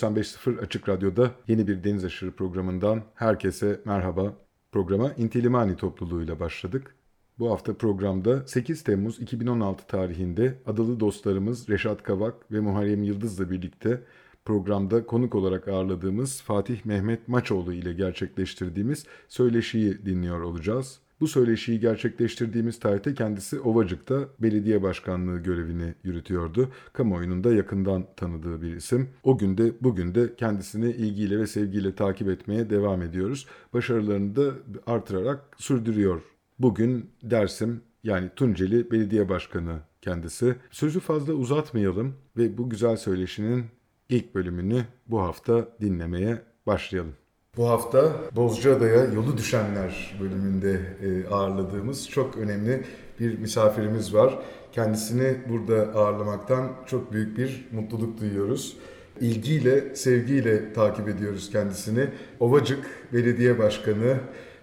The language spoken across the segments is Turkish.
...95.0 Açık Radyo'da yeni bir Deniz Aşırı programından herkese merhaba. Programa İntilimani topluluğuyla başladık. Bu hafta programda 8 Temmuz 2016 tarihinde adalı dostlarımız Reşat Kavak ve Muharrem Yıldız'la birlikte programda konuk olarak ağırladığımız Fatih Mehmet Maçoğlu ile gerçekleştirdiğimiz söyleşiyi dinliyor olacağız. Bu söyleşiyi gerçekleştirdiğimiz tarihte kendisi Ovacık'ta belediye başkanlığı görevini yürütüyordu. Kamuoyunun da yakından tanıdığı bir isim. O günde bugün de kendisini ilgiyle ve sevgiyle takip etmeye devam ediyoruz. Başarılarını da artırarak sürdürüyor. Bugün Dersim yani Tunceli Belediye Başkanı kendisi. Sözü fazla uzatmayalım ve bu güzel söyleşinin ilk bölümünü bu hafta dinlemeye başlayalım. Bu hafta Bozcaada'ya yolu düşenler bölümünde e, ağırladığımız çok önemli bir misafirimiz var. Kendisini burada ağırlamaktan çok büyük bir mutluluk duyuyoruz. İlgiyle, sevgiyle takip ediyoruz kendisini. Ovacık Belediye Başkanı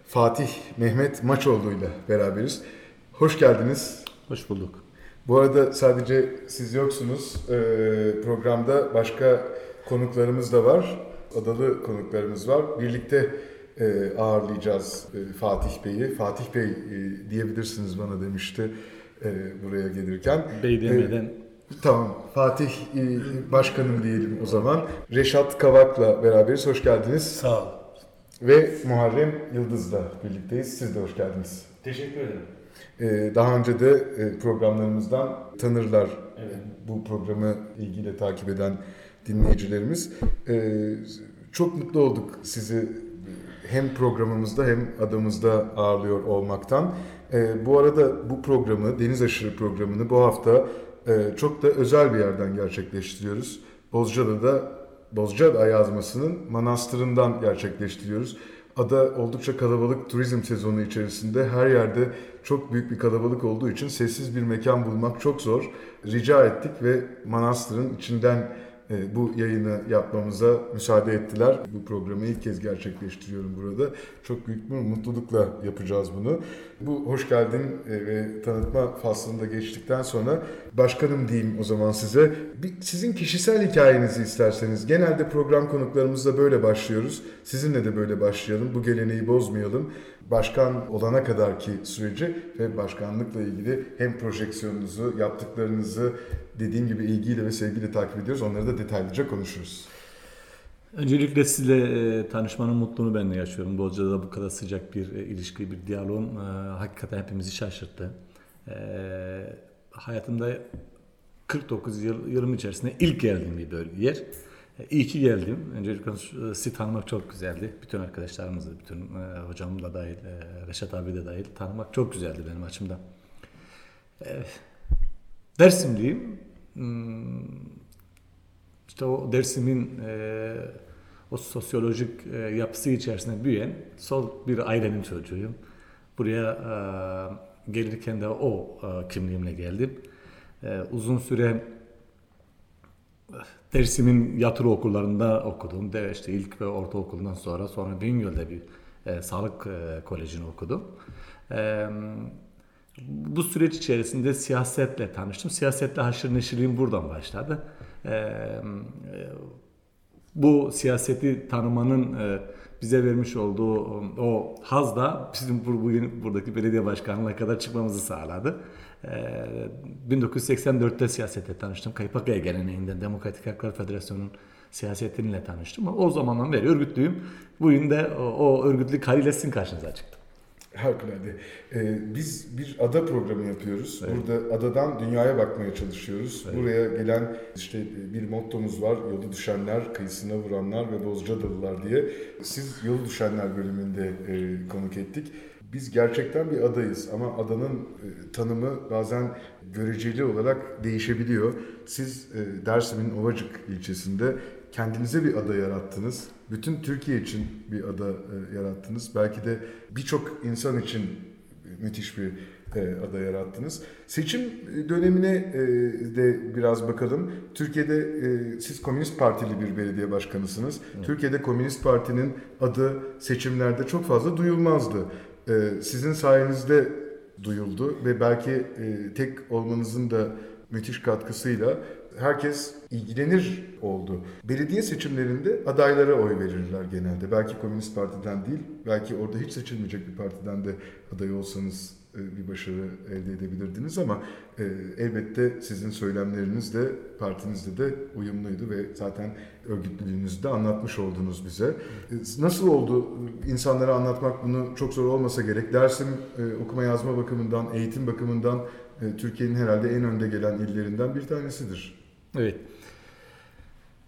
Fatih Mehmet Maçoğlu ile beraberiz. Hoş geldiniz. Hoş bulduk. Bu arada sadece siz yoksunuz. Ee, programda başka konuklarımız da var. Adalı konuklarımız var. Birlikte e, ağırlayacağız e, Fatih Bey'i. Fatih Bey e, diyebilirsiniz bana demişti e, buraya gelirken. Bey demeden E, tamam. Fatih e, Başkanım diyelim o zaman. Reşat Kavak'la beraberiz. Hoş geldiniz. sağ ol. Ve Muharrem Yıldız'la birlikteyiz. Siz de hoş geldiniz. Teşekkür ederim. Ee, Daha önce de e, programlarımızdan tanırlar Evet. bu programı ilgiyle takip eden dinleyicilerimiz. Ee, Çok mutlu olduk sizi hem programımızda hem adamızda ağırlıyor olmaktan. Ee, Bu arada bu programı, Deniz Aşırı programını bu hafta e, çok da özel bir yerden gerçekleştiriyoruz. Bozcaada'da Bozcaada yazmasının manastırından gerçekleştiriyoruz. Ada oldukça kalabalık turizm sezonu içerisinde her yerde çok büyük bir kalabalık olduğu için sessiz bir mekan bulmak çok zor. Rica ettik ve manastırın içinden bu yayını yapmamıza müsaade ettiler. Bu programı ilk kez gerçekleştiriyorum burada. Çok büyük bir mutlulukla yapacağız bunu. Bu hoş geldin e, ve tanıtma faslında geçtikten sonra başkanım diyeyim o zaman size. Bir, sizin kişisel hikayenizi isterseniz. Genelde program konuklarımızla böyle başlıyoruz. Sizinle de böyle başlayalım. Bu geleneği bozmayalım. Başkan olana kadarki süreci ve başkanlıkla ilgili hem projeksiyonunuzu, yaptıklarınızı dediğim gibi ilgiyle ve sevgiyle takip ediyoruz. Onları da detaylıca konuşuruz. Öncelikle sizle e, tanışmanın mutluluğunu ben de yaşıyorum. Bozcaada'da bu kadar sıcak bir e, ilişki, bir diyaloğun e, hakikaten hepimizi şaşırttı. E, hayatımda 49 yıl, yılım içerisinde ilk geldiğim bir bölge, yer. E, iyi ki geldim. Öncelikle e, sizi tanımak çok güzeldi. Bütün arkadaşlarımızı, bütün e, hocam da dahil, e, Reşat abi de dahil tanımak çok güzeldi benim açımdan. E, Dersimliyim. Hmm, işte o Dersim'in e, o sosyolojik e, yapısı içerisinde büyüyen sol bir ailenin çocuğuyum. Buraya e, gelirken de o kimliğimle geldim. Uzun süre Dersim'in yatılı okullarında okudum. De işte ilk ve ortaokuldan sonra sonra Bingöl'de bir e, sağlık e, kolejini okudum. E, bu süreç içerisinde siyasetle tanıştım. Siyasetle haşır neşirliğim buradan başladı. E, e, bu siyaseti tanımanın e, bize vermiş olduğu o haz da bizim bu- bugün buradaki belediye başkanlığına kadar çıkmamızı sağladı. E, 1984'te siyasete tanıştım. Kaypakaya geleneğinden Demokratik Haklar Federasyonu'nun siyasetinle tanıştım. O zamandan beri örgütlüyüm. Bugün de o, o örgütlülük haliyle karşınıza çıktım. Harikulade. Ee, biz bir ada programı yapıyoruz. Burada adadan dünyaya bakmaya çalışıyoruz. Buraya gelen işte bir mottomuz var. Yolu düşenler, kıyısına vuranlar ve Bozcaadalılar diye. Siz yolu düşenler bölümünde e, konuk ettik. Biz gerçekten bir adayız ama adanın e, tanımı bazen göreceli olarak değişebiliyor. Siz e, Dersim'in Ovacık ilçesinde kendinize bir ada yarattınız. Bütün Türkiye için bir ada e, yarattınız. Belki de birçok insan için müthiş bir e, ada yarattınız. Seçim dönemine e, de biraz bakalım. Türkiye'de e, siz Komünist Partili bir belediye başkanısınız. Türkiye'de Komünist Parti'nin adı seçimlerde çok fazla duyulmazdı. E, sizin sayenizde duyuldu ve belki e, tek olmanızın da müthiş katkısıyla herkes ilgilenir oldu. Belediye seçimlerinde adaylara oy verirler genelde. Belki Komünist Parti'den değil, belki orada hiç seçilmeyecek bir partiden de aday olsanız e, bir başarı elde edebilirdiniz ama e, elbette sizin söylemleriniz de partinizde de uyumluydu ve zaten örgütlülüğünüzü de anlatmış oldunuz bize. E, Nasıl oldu insanlara anlatmak bunu çok zor olmasa gerek? Dersim okuma yazma bakımından, eğitim bakımından Türkiye'nin herhalde en önde gelen illerinden bir tanesidir. Evet.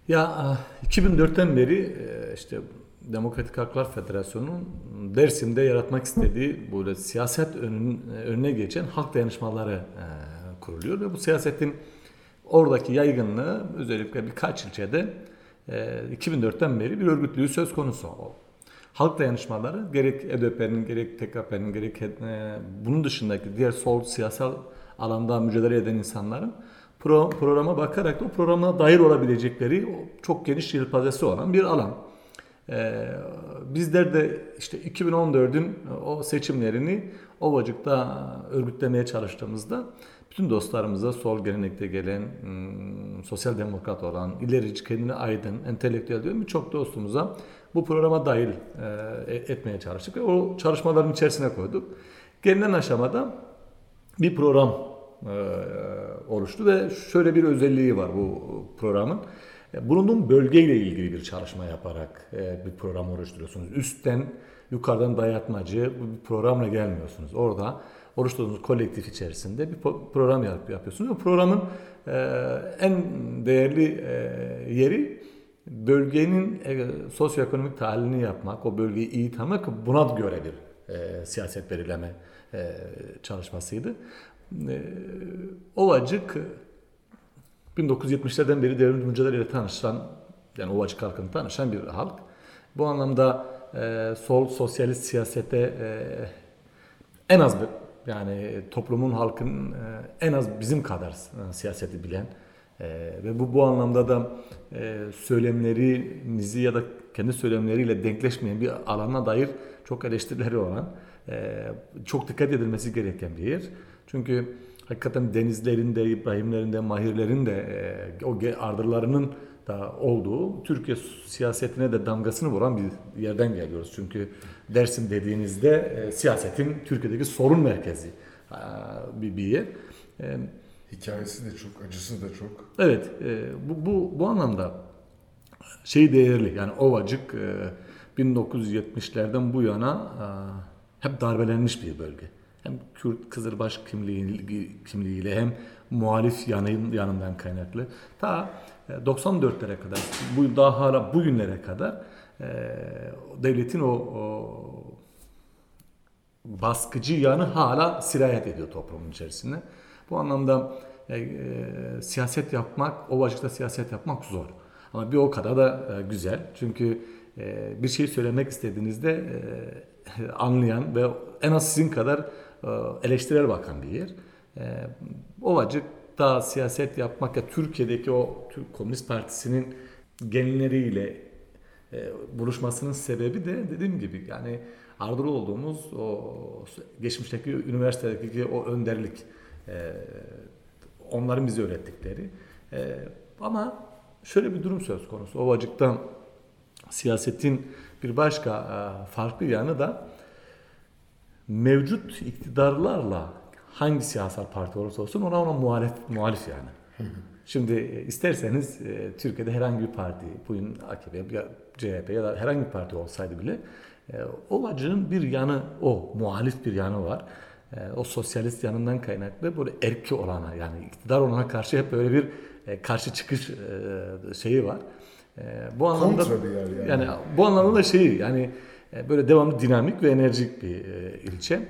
Ya 2004'ten beri e, işte Demokratik Haklar Federasyonu'nun Dersim'de yaratmak istediği böyle siyaset önün, önüne geçen halk dayanışmaları e, kuruluyor ve bu siyasetin oradaki yaygınlığı özellikle birkaç ilçede e, 2004'ten beri bir örgütlüğü söz konusu. Halk dayanışmaları gerek EDP'nin gerek TKP'nin gerek e, bunun dışındaki diğer sol siyasal alanda mücadele eden insanların pro, programa bakarak da o programa dair olabilecekleri çok geniş yelpazesi olan bir alan. Ee, bizler de işte 2014'ün o seçimlerini Ovacık'ta örgütlemeye çalıştığımızda bütün dostlarımıza sol gelenekte gelen, hmm, sosyal demokrat olan, ilerici kendine aydın, entelektüel diyorum birçok dostumuza bu programa dahil e, etmeye çalıştık ve o çalışmaların içerisine koyduk. Gelinen aşamada bir program e, oluştu ve şöyle bir özelliği var bu programın. E, bulunduğum bölgeyle ilgili bir çalışma yaparak e, bir program oluşturuyorsunuz. Üstten, yukarıdan dayatmacı bir programla gelmiyorsunuz. Orada oluşturduğunuz kolektif içerisinde bir program yapıyorsunuz. O programın e, en değerli yeri bölgenin sosyoekonomik tahlilini yapmak, o bölgeyi iyi tanımak, buna göre bir siyaset belirleme çalışmasıydı. Ovacık 1970'lerden beri devrimci mücadeleyle tanışan, yani Ovacık halkını tanışan bir halk. Bu anlamda e, sol sosyalist siyasete e, en az bir yani toplumun halkın e, en az bizim kadar e, siyaseti bilen e, ve bu bu anlamda da e, söylemlerinizi ya da kendi söylemleriyle denkleşmeyen bir alana dair çok eleştirileri olan e, çok dikkat edilmesi gereken bir yer. Çünkü hakikaten denizlerinde, İbrahimlerinde, Mahirlerinde e, o ardırlarının da olduğu Türkiye siyasetine de damgasını vuran bir yerden geliyoruz. Çünkü Dersim dediğinizde e, siyasetin Türkiye'deki sorun merkezi e, bir, bir yer. E, Hikayesi de çok, acısı da çok. Evet, e, bu, bu, bu anlamda şey değerli. Yani Ovacık e, 1970'lerden bu yana e, hep darbelenmiş bir bölge hem Kürt Kızılbaş kimliği, kimliğiyle hem muhalif yanın, yanından kaynaklı. Ta 94'lere e, kadar, bu daha hala bugünlere kadar e, devletin o, o baskıcı yanı hala sirayet ediyor toplumun içerisinde. Bu anlamda e, e, siyaset yapmak, ovacıkta siyaset yapmak zor. Ama bir o kadar da e, güzel. Çünkü e, bir şey söylemek istediğinizde e, anlayan ve en az sizin kadar eleştirel bakan bir yer. E, Ovacık'ta siyaset yapmak ya Türkiye'deki o Türk Komünist Partisi'nin genleriyle e, buluşmasının sebebi de dediğim gibi yani ardıl olduğumuz o geçmişteki üniversitedeki o önderlik onların bize öğrettikleri ama şöyle bir durum söz konusu Ovacık'tan siyasetin bir başka farklı yanı da mevcut iktidarlarla hangi siyasal parti olursa olsun ona ona muhalif, muhalif yani. Şimdi e, isterseniz e, Türkiye'de herhangi bir parti, bugün AKP ya CHP ya da herhangi bir parti olsaydı bile e, o acının bir yanı o, muhalif bir yanı var. E, o sosyalist yanından kaynaklı böyle erki olana yani iktidar olana karşı hep böyle bir e, karşı çıkış e, şeyi var. E, bu anlamda yani. yani bu anlamda da şeyi yani böyle devamlı dinamik ve enerjik bir e, ilçe.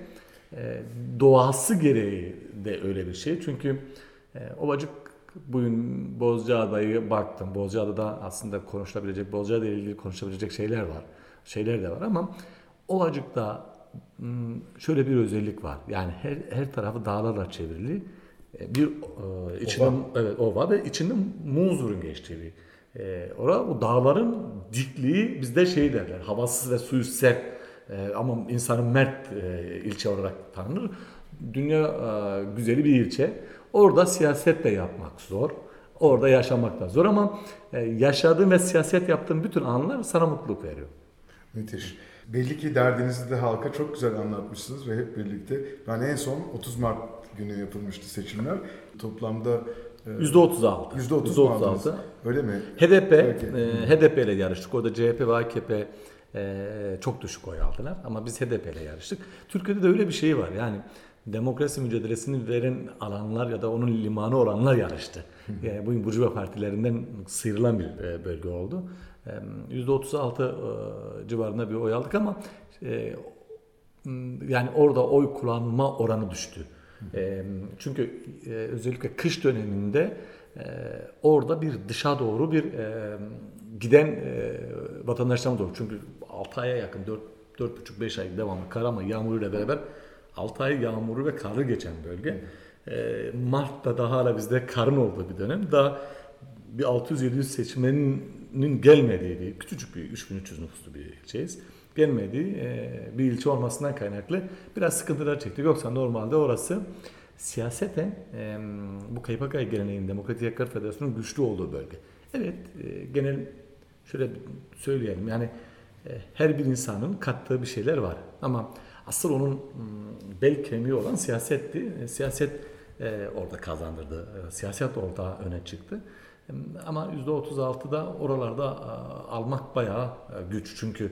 E, doğası gereği de öyle bir şey. Çünkü Ovacık bugün Bozcaada'yı baktım. Bozcaada'da aslında konuşulabilecek, Bozcaada ile ilgili konuşulabilecek şeyler var. Şeyler de var ama Ovacık'ta şöyle bir özellik var. Yani her, her tarafı dağlarla çevrili bir e, içinde ova. evet ova ve içinde Muzur'un geçtiği bir e, orada o dağların dikliği bizde şey derler. Havasız ve suyu sert e, ama insanın mert e, ilçe olarak tanınır. Dünya e, güzeli bir ilçe. Orada siyaset de yapmak zor. Orada yaşamak da zor ama e, yaşadığın ve siyaset yaptığın bütün anlar sana mutluluk veriyor. Müthiş. Belli ki derdinizi de halka çok güzel anlatmışsınız ve hep birlikte. Ben en son 30 Mart günü yapılmıştı seçimler. Toplamda %36. %30 mu aldınız? %36. Öyle mi? HDP, e, HDP ile yarıştık. Orada CHP ve AKP e, çok düşük oy aldılar. Ama biz HDP ile yarıştık. Türkiye'de de öyle bir şey var. Yani demokrasi mücadelesini veren alanlar ya da onun limanı olanlar yarıştı. Yani bu Burjuva partilerinden sıyrılan bir e, bölge oldu. E, %36 e, civarında bir oy aldık ama e, yani orada oy kullanma oranı düştü. E, çünkü e, özellikle kış döneminde e, orada bir dışa doğru bir e, giden e, vatandaşlarımız oldu. Çünkü 6 aya yakın 4 4,5-5 ay devamlı kar ama yağmuruyla beraber 6 ay yağmuru ve karlı geçen bölge. E, Mart'ta daha hala bizde karın olduğu bir dönem. Daha bir 600-700 seçmenin gelmediği bir küçücük bir 3300 nüfuslu bir ilçeyiz. Gelmediği e, bir ilçe olmasından kaynaklı biraz sıkıntılar çektik. Yoksa normalde orası siyaseten e, bu KYK geleneğin Demokratik Haklar Federasyonu'nun güçlü olduğu bölge. Evet e, genel şöyle söyleyelim yani her bir insanın kattığı bir şeyler var. Ama asıl onun m, bel kemiği olan siyasetti. Siyaset orada kazandırdı. Siyaset orada öne çıktı. Ama %36'da oralarda almak bayağı güç. Çünkü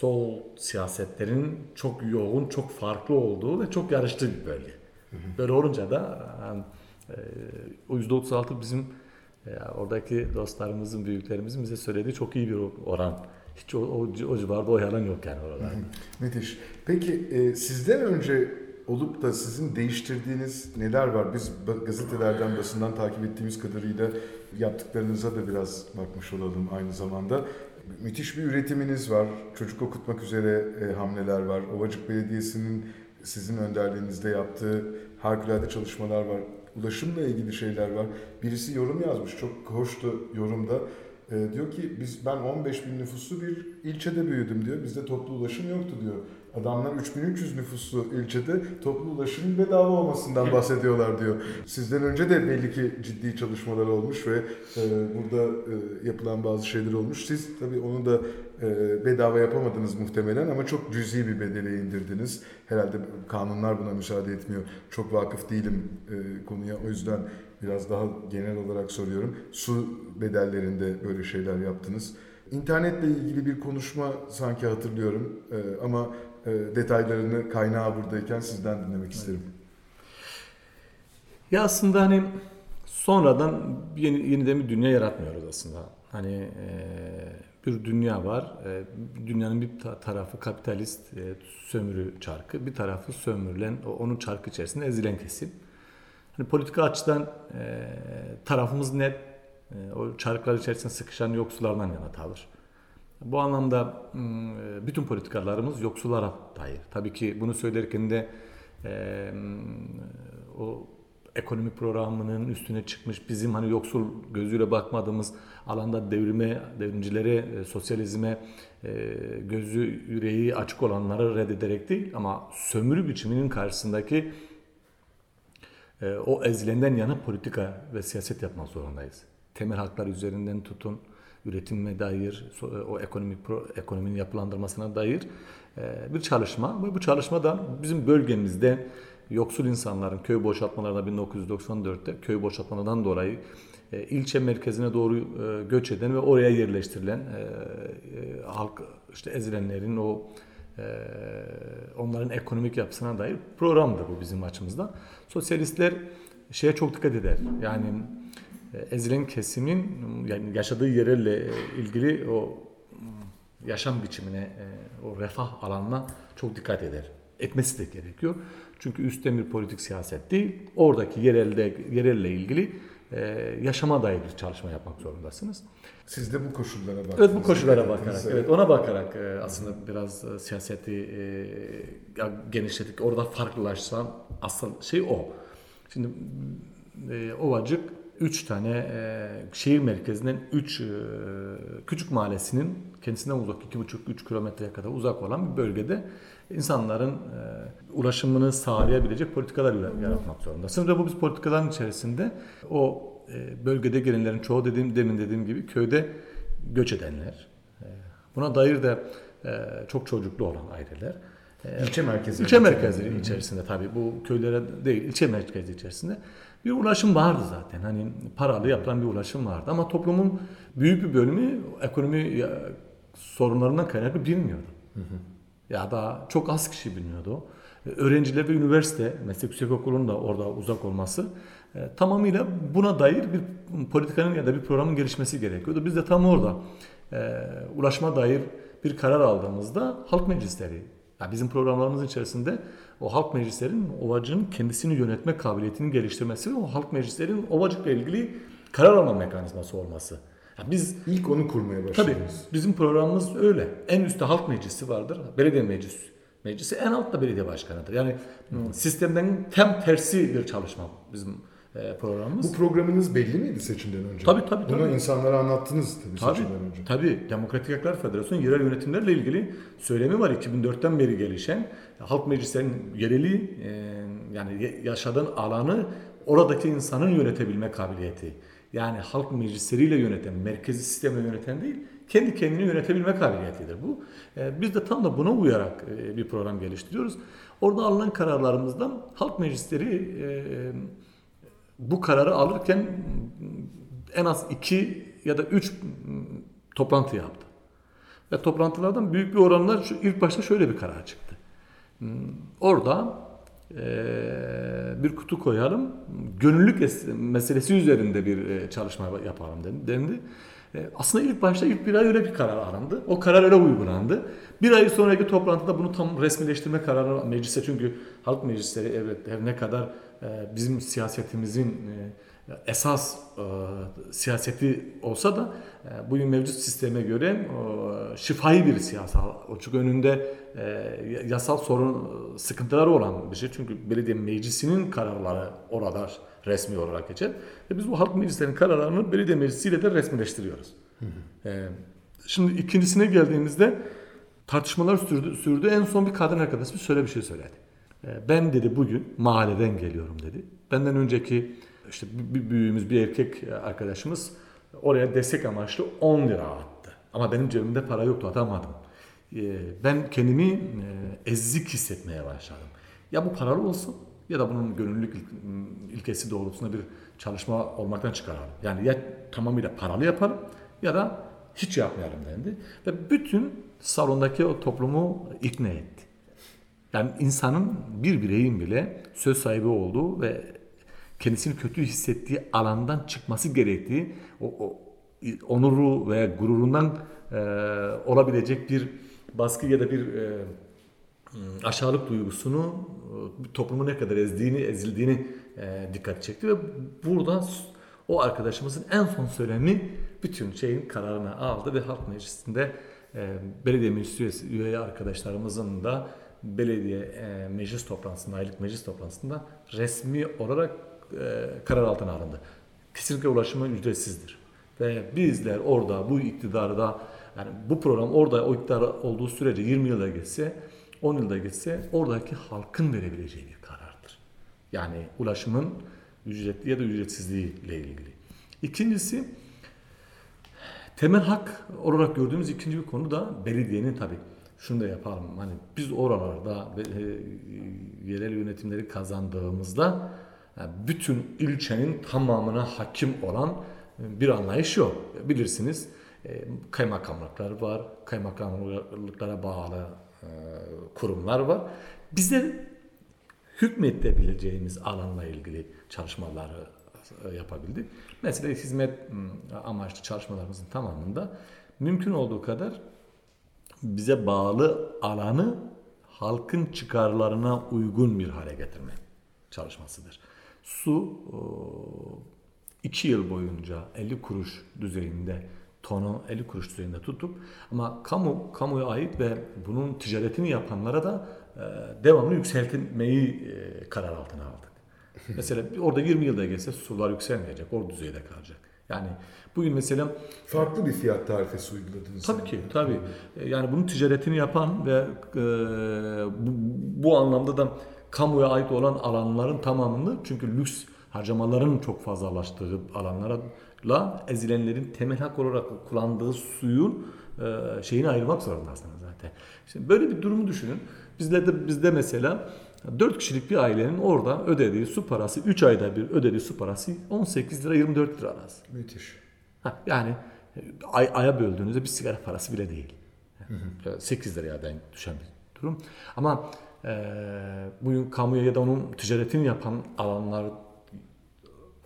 sol siyasetlerin çok yoğun, çok farklı olduğu ve çok yarıştığı bir bölge. Böyle olunca da e, o %36 bizim e, oradaki dostlarımızın, büyüklerimizin bize söylediği çok iyi bir oran. Hiç o, o, o civarda oy alan yok yani oralarda. Müthiş. Peki e, sizden önce olup da sizin değiştirdiğiniz neler var? Biz gazetelerden, basından takip ettiğimiz kadarıyla yaptıklarınıza da biraz bakmış olalım aynı zamanda. Müthiş bir üretiminiz var. Çocuk okutmak üzere e, hamleler var. Ovacık Belediyesi'nin sizin önderliğinizde yaptığı harikulade çalışmalar var. Ulaşımla ilgili şeyler var. Birisi yorum yazmış. Çok hoştu yorumda. E, diyor ki biz ben 15 bin nüfuslu bir ilçede büyüdüm diyor. Bizde toplu ulaşım yoktu diyor. Adamlar 3300 nüfuslu ilçede toplu ulaşımın bedava olmasından bahsediyorlar diyor. Sizden önce de belli ki ciddi çalışmalar olmuş ve e, burada e, yapılan bazı şeyler olmuş. Siz tabii onu da e, bedava yapamadınız muhtemelen ama çok cüzi bir bedele indirdiniz. Herhalde kanunlar buna müsaade etmiyor. Çok vakıf değilim e, konuya o yüzden biraz daha genel olarak soruyorum. Su bedellerinde böyle şeyler yaptınız. İnternetle ilgili bir konuşma sanki hatırlıyorum e, ama detaylarını kaynağı buradayken sizden dinlemek isterim. Ya aslında hani sonradan yeni, yeniden bir dünya yaratmıyoruz aslında. Hani e, bir dünya var. E, dünyanın bir ta- tarafı kapitalist e, sömürü çarkı, bir tarafı sömürülen, onun çarkı içerisinde ezilen kesim. Hani politika açıdan e, tarafımız net. E, o çarklar içerisinde sıkışan yoksullardan yana tavır. Bu anlamda m, bütün politikalarımız yoksullara dair. Tabii ki bunu söylerken de e, o ekonomik programının üstüne çıkmış bizim hani yoksul gözüyle bakmadığımız alanda devrime, devrimcilere, e, sosyalizme e, gözü yüreği açık olanları reddederek değil ama sömürü biçiminin karşısındaki e, o ezilenden yana politika ve siyaset yapmak zorundayız. Temel haklar üzerinden tutun, üretime dair, so- o ekonomik ekonominin yapılandırmasına dair e, bir çalışma. Ve bu çalışmadan bizim bölgemizde yoksul insanların köy boşaltmalarında 1994'te köy boşaltmalarından dolayı e, ilçe merkezine doğru e, göç eden ve oraya yerleştirilen e, e, halk işte ezilenlerin o e, onların ekonomik yapısına dair programdı bu bizim açımızdan. Sosyalistler şeye çok dikkat eder. Yani e, ezilen kesimin yani yaşadığı yerlerle ilgili o yaşam biçimine, e, o refah alanına çok dikkat eder. Etmesi de gerekiyor. Çünkü üstten bir politik siyaset değil, oradaki yerelde yerelle ilgili e, yaşama dair bir çalışma yapmak zorundasınız. Siz de bu koşullara baktınız. Evet bu koşullara bakarak, evet ona bakarak e, aslında biraz e, siyaseti e, genişledik. Orada farklılaşan asıl şey o. Şimdi e, Ovacık 3 tane e, şehir merkezinden 3 küçük mahallesinin kendisinden uzak 2,5-3 kilometreye kadar uzak olan bir bölgede insanların e, ulaşımını sağlayabilecek politikalar yaratmak zorundasınız. Ve bu biz politikaların içerisinde o e, bölgede gelenlerin çoğu dediğim demin dediğim gibi köyde göç edenler. E, Buna dair de e, çok çocuklu olan aileler. E, İlçe merkezi. İlçe merkezleri içerisinde tabii bu köylere değil ilçe merkezi içerisinde bir ulaşım vardı zaten. Hani paralı yapılan bir ulaşım vardı ama toplumun büyük bir bölümü ekonomi ya, sorunlarından kaynaklı bilmiyordu. Ya da çok az kişi bilmiyordu. E, Öğrenciler ve üniversite, meslek yüksekokulu'nun da orada uzak olması e, tamamıyla buna dair bir politikanın ya da bir programın gelişmesi gerekiyordu. Biz de tam orada e, ulaşma dair bir karar aldığımızda halk meclisleri, ya bizim programlarımız içerisinde o halk meclislerin ovacının kendisini yönetme kabiliyetini geliştirmesi ve o halk meclislerin ovacıkla ilgili karar alma mekanizması olması. Ya biz İlk onu kurmaya Tabii başladınız. bizim programımız öyle. En üstte halk meclisi vardır. Belediye meclisi. Meclisi en altta belediye başkanıdır. Yani sistemden tam tersi bir çalışma bizim programımız. Bu programınız belli miydi seçimden önce? Tabii, tabii, Bunu tabii. insanlara anlattınız tabii, Tabii, seçimden önce. tabii. Demokratik Haklar Federasyonu yerel yönetimlerle ilgili söylemi var 2004'ten beri gelişen. Halk meclislerinin yereli e, yani yaşadığın alanı oradaki insanın yönetebilme kabiliyeti. Yani halk meclisleriyle yöneten, merkezi sistemle yöneten değil, kendi kendini yönetebilme kabiliyetidir bu. E, biz de tam da buna uyarak e, bir program geliştiriyoruz. Orada alınan kararlarımızdan halk meclisleri e, bu kararı alırken en az iki ya da üç toplantı yaptı. Ve toplantılardan büyük bir oranla şu, ilk başta şöyle bir karar çıktı. Orada eee, bir kutu koyalım, gönüllülük es- meselesi üzerinde bir e, çalışma yapalım den- dendi. E, Aslında ilk başta ilk bir ay öyle bir karar alındı. O karar öyle uygulandı. Bir ay sonraki toplantıda bunu tam resmileştirme kararı meclise çünkü halk meclisleri evet her ne kadar e, bizim siyasetimizin e, esas e, siyaseti olsa da e, bugün mevcut sisteme göre şifai bir siyasal çünkü önünde yasal sorun sıkıntıları olan bir şey çünkü belediye meclisinin kararları orada resmi olarak geçer ve biz bu halk meclislerinin kararlarını belediye meclisiyle de resmileştiriyoruz. E, şimdi ikincisine geldiğimizde tartışmalar sürdü, sürdü. En son bir kadın arkadaşımız şöyle bir şey söyledi. E, Ben dedi bugün mahalleden geliyorum dedi. Benden önceki işte bir büyüğümüz bir erkek arkadaşımız oraya destek amaçlı 10 lira attı. Ama benim cebimde para yoktu atamadım. E, Ben kendimi e, ezik hissetmeye başladım. Ya bu paralı olsun ya da bunun gönüllülük il- ilkesi doğrultusunda bir çalışma olmaktan çıkaralım. Yani ya tamamıyla paralı yapalım ya da hiç yapmayalım dendi. Ve bütün salondaki o toplumu ikna etti. Yani insanın bir bireyin bile söz sahibi olduğu ve kendisini kötü hissettiği alandan çıkması gerektiği o, o onuru veya gururundan e, olabilecek bir baskı ya da bir e, aşağılık duygusunu e, toplumu ne kadar ezdiğini, ezildiğini e, dikkat çekti ve burada o arkadaşımızın en son söylemi bütün şeyin kararını aldı ve halk meclisinde e, belediye meclis üyesi, üye arkadaşlarımızın da belediye e, meclis toplantısında, aylık meclis toplantısında resmi olarak e, karar altına alındı. Kesinlikle ulaşımı ücretsizdir. Ve bizler orada bu iktidarı da yani bu program orada o iktidar olduğu sürece 20 yılda geçse 10 yılda geçse oradaki halkın verebileceği bir karardır. Yani ulaşımın ücretli ya da ücretsizliği ile ilgili. İkincisi temel hak olarak gördüğümüz ikinci bir konu da belediyenin tabii şunu da yapalım. Hani biz oralarda e, yerel yönetimleri kazandığımızda yani bütün ilçenin tamamına hakim olan bir anlayış yok. Bilirsiniz e, kaymakamlıklar var, kaymakamlıklara bağlı e, kurumlar var. Bizde hükmedebileceğimiz alanla ilgili çalışmaları e, yapabildik. Mesela hizmet amaçlı çalışmalarımızın tamamında mümkün olduğu kadar bize bağlı alanı halkın çıkarlarına uygun bir hale getirme çalışmasıdır. Su e, iki yıl boyunca 50 kuruş düzeyinde tonu 50 kuruş düzeyinde tuttuk. Ama kamu kamuya ait ve bunun ticaretini yapanlara da e, devamlı yükseltmeyi e, karar altına aldık. mesela orada 20 yılda geçse sular yükselmeyecek, o düzeyde kalacak. Yani bugün mesela Farklı bir fiyat tarifesi uyguladınız. Tabii ki, tabii. E, Yani bunun ticaretini yapan ve e, bu, bu anlamda da kamuya ait olan alanların tamamını çünkü lüks harcamaların çok fazlalaştığı alanlarla ezilenlerin temel hak olarak kullandığı suyun e, şeyini ayırmak zorundasınız zaten. Şimdi böyle bir durumu düşünün. Bizde de bizde mesela 4 kişilik bir ailenin orada ödediği su parası 3 ayda bir ödediği su parası 18 lira 24 lira arası. Müthiş. Ha, yani e, ay, aya böldüğünüzde bir sigara parası bile değil. Yani 8 liraya denk düşen bir durum. Ama e, bugün kamuya ya da onun ticaretini yapan alanlar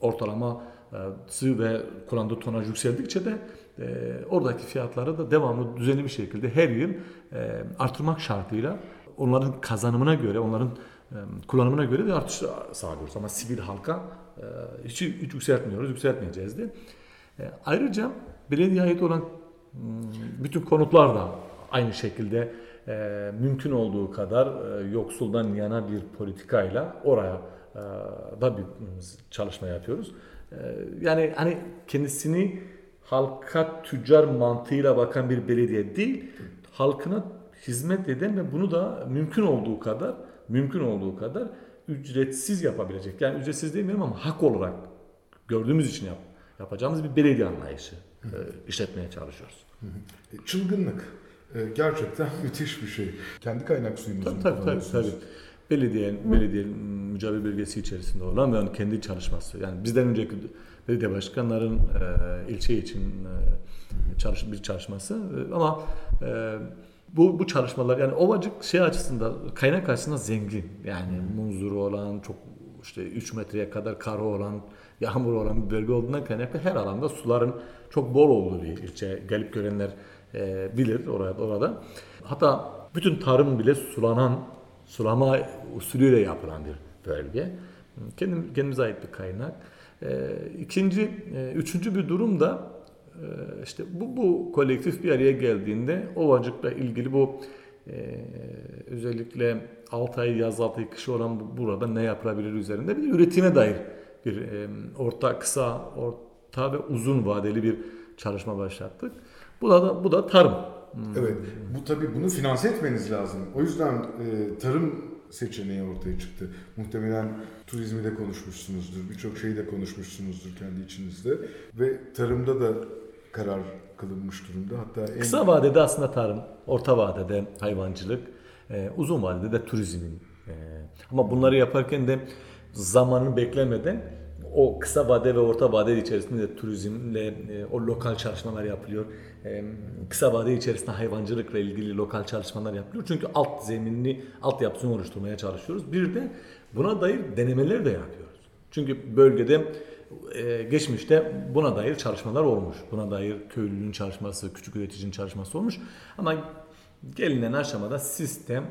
ortalama e, su ve kullandığı tonaj yükseldikçe de e, oradaki fiyatları da devamlı düzenli bir şekilde her yıl e, artırmak şartıyla onların kazanımına göre, onların kullanımına göre de artış sağlıyoruz. Ama sivil halka e, hiç, hiç yükseltmiyoruz, yükseltmeyeceğiz de. E, ayrıca belediye ait olan m, bütün konutlar da aynı şekilde e, mümkün olduğu kadar yoksuldan yana bir politikayla oraya da bir m, çalışma yapıyoruz. Yani hani kendisini halka tüccar mantığıyla bakan bir belediye değil, halkına hizmet eden ve bunu da mümkün olduğu kadar mümkün olduğu kadar ücretsiz yapabilecek. Yani ücretsiz demiyorum ama hak olarak gördüğümüz için yap, yapacağımız bir belediye anlayışı e, işletmeye çalışıyoruz. E, Çılgınlık. E, Gerçekten müthiş bir şey. Kendi kaynak suyunuzu Tabii tabii tabii. tabii. Belediye, belediye mücadele bölgesi içerisinde olan ve onun kendi çalışması. Yani bizden önceki belediye başkanların e, ilçe için e, çalış, bir çalışması. E, ama e, bu bu çalışmalar yani Ovacık şey açısından kaynak açısından zengin. Yani muzuru olan çok işte 3 metreye kadar karı olan, yağmur olan bir bölge olduğundan kaynaklı her alanda suların çok bol olduğu bir ilçe. Gelip görenler e, bilir orada orada. Hatta bütün tarım bile sulanan sulama usulüyle yapılan bir bölge. Kendim, kendimize ait bir kaynak. E, ikinci, e, üçüncü bir durum da işte bu, bu kolektif bir araya geldiğinde Ovacık'la ilgili bu e, özellikle 6 ay yaz 6 ay kış olan bu- burada ne yapılabilir üzerinde bir üretime dair bir e, orta kısa orta ve uzun vadeli bir çalışma başlattık. Bu da bu da tarım. Evet. Bu tabii bunu finanse etmeniz lazım. O yüzden e, tarım seçeneği ortaya çıktı. Muhtemelen turizmi de konuşmuşsunuzdur. Birçok şeyi de konuşmuşsunuzdur kendi içinizde. Ve tarımda da karar kılınmış durumda. Hatta en Kısa vadede aslında tarım, orta vadede hayvancılık, e, uzun vadede de turizmin. E, ama bunları yaparken de zamanını beklemeden o kısa vade ve orta vade içerisinde de turizmle e, o lokal çalışmalar yapılıyor. Kısa vade içerisinde hayvancılıkla ilgili lokal çalışmalar yapılıyor. Çünkü alt zeminini, altyapısını oluşturmaya çalışıyoruz. Bir de buna dair denemeler de yapıyoruz. Çünkü bölgede geçmişte buna dair çalışmalar olmuş. Buna dair köylünün çalışması, küçük üreticinin çalışması olmuş. Ama gelinen aşamada sistem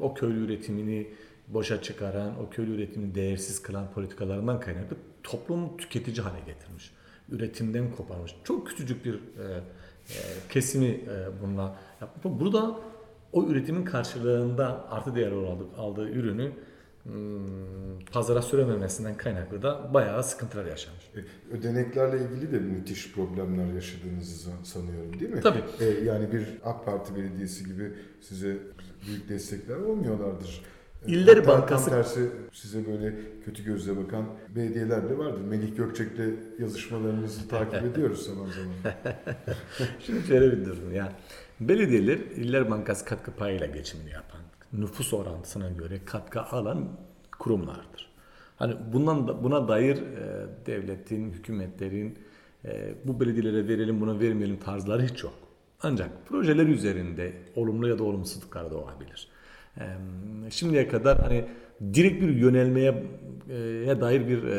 o köylü üretimini boşa çıkaran, o köylü üretimini değersiz kılan politikalarından kaynaklı toplumu tüketici hale getirmiş. Üretimden koparmış. Çok küçücük bir kesimi e, bununla yapmış. Burada o üretimin karşılığında artı değer olarak aldığı ürünü hmm, pazara sürememesinden kaynaklı da bayağı sıkıntılar yaşamış. E, ödeneklerle ilgili de müthiş problemler yaşadığınızı sanıyorum değil mi? Tabii. E, yani bir AK Parti belediyesi gibi size büyük destekler olmuyorlardır. İller hatta Bankası- Tam tersi size böyle kötü gözle bakan belediyeler de vardır. Melih Gökçek'le yazışmalarınızı takip ediyoruz zaman zaman. Şimdi şöyle bir durum ya. Belediyeler İller Bankası katkı payıyla geçimini yapan, nüfus orantısına göre katkı alan kurumlardır. Hani bundan da- buna dair e, devletin, hükümetlerin e, bu belediyelere verelim, buna vermeyelim tarzları hiç yok. Ancak projeler üzerinde olumlu ya da olumsuzluklar doğabilir. Şimdiye kadar hani direkt bir yönelmeye e, dair bir e,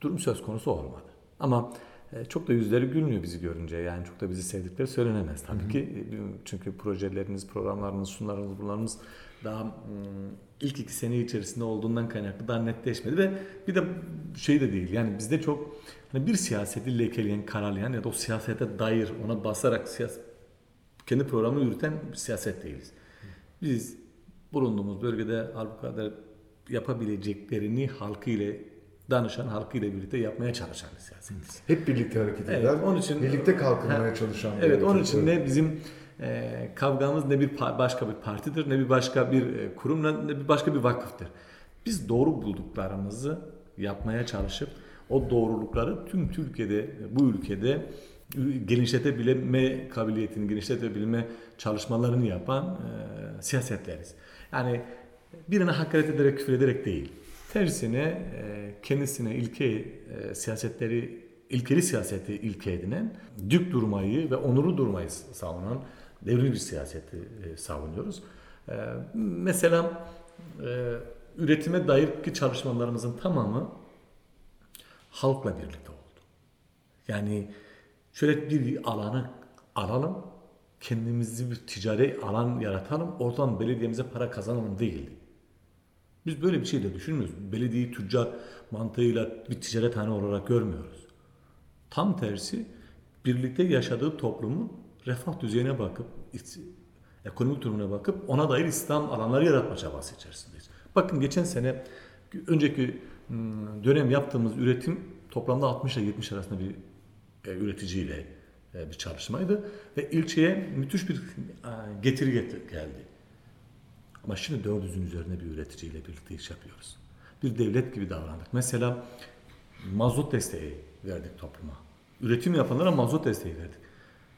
durum söz konusu olmadı. Ama e, çok da yüzleri gülmüyor bizi görünce. Yani çok da bizi sevdikleri söylenemez tabii ki. E, Çünkü projeleriniz, programlarınız, şunlarınız, bunlarınız daha ilk iki sene içerisinde olduğundan kaynaklı daha netleşmedi ve bir de şey de değil. Yani bizde çok hani bir siyaseti lekeleyen, kararlayan ya da o siyasete dair ona basarak siyaset, kendi programını yürüten bir siyaset değiliz. Biz bulunduğumuz bölgede halbuki yapabileceklerini halkı ile danışan, halkı ile birlikte yapmaya çalışan bir siyasetiz. Hep birlikte hareket Evet, eden, onun için- birlikte kalkınmaya Ha, çalışan bir Evet, onun için ne bizim e, kavgamız ne bir başka bir partidir, ne bir başka bir e, kurum, ne ne bir başka bir vakıftır. Biz doğru bulduklarımızı yapmaya çalışıp o doğrulukları tüm Türkiye'de, bu ülkede genişletebilme kabiliyetini, genişletebilme çalışmalarını yapan e, siyasetleriz. Yani birine hakaret ederek, küfür ederek değil. Tersine e, kendisine ilke e, siyasetleri, ilkeli siyaseti ilke edinen, dük durmayı ve onuru durmayı savunan devrimci siyaseti e, savunuyoruz. E, mesela e, üretime dair ki çalışmalarımızın tamamı halkla birlikte oldu. Yani şöyle bir alanı alalım, kendimizi bir ticari alan yaratalım, oradan belediyemize para kazanalım değildi. Biz böyle bir şey de düşünmüyoruz. Belediyeyi tüccar mantığıyla bir ticarethane olarak görmüyoruz. Tam tersi birlikte yaşadığı toplumun refah düzeyine bakıp, ekonomik durumuna bakıp ona dair İslam alanları yaratma çabası içerisindeyiz. Bakın geçen sene önceki ıı, dönem yaptığımız üretim toplamda 60 ile 70 arasında bir e, üreticiyle e, bir çalışmaydı ve ilçeye müthiş bir e, getiri geldi. Ama şimdi 400'ün üzerinde bir üreticiyle birlikte iş yapıyoruz. Bir devlet gibi davrandık. Mesela mazot desteği verdik topluma. Üretim yapanlara mazot desteği verdik.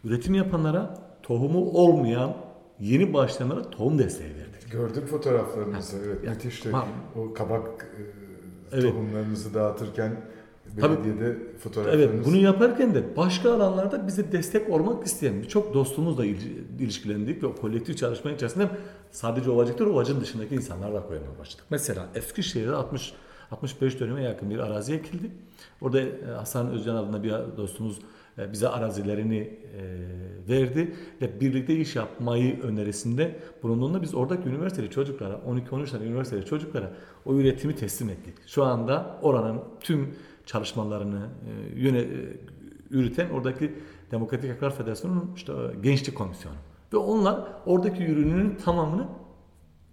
Üretim yapanlara tohumu olmayan yeni başlayanlara tohum desteği verdik. Gördüm fotoğraflarınızı. Evet, Ya, müthişti. ma- O kabak e, Evet. tohumlarınızı dağıtırken Tabii. belediyede fotoğraflarınız. Evet, bunu yaparken de başka alanlarda bize destek olmak isteyen birçok dostumuzla il- ilişkilendik ve o kolektif çalışma içerisinde sadece Ovacık'ta Ovacık'ın dışındaki insanlarla koymaya başladık. Mesela Eskişehir'de 60 65 döneme yakın bir arazi ekildi. Orada e, Hasan Özcan adında bir dostumuz e, bize arazilerini e, verdi ve birlikte iş yapmayı önerisinde bulunduğunda biz oradaki üniversiteli çocuklara, 12-13 tane üniversiteli çocuklara o üretimi teslim ettik. Şu anda oranın tüm çalışmalarını e, yöne, e, yürüten oradaki Demokratik Haklar Federasyonu'nun işte e, gençlik komisyonu. Ve onlar oradaki ürünün tamamını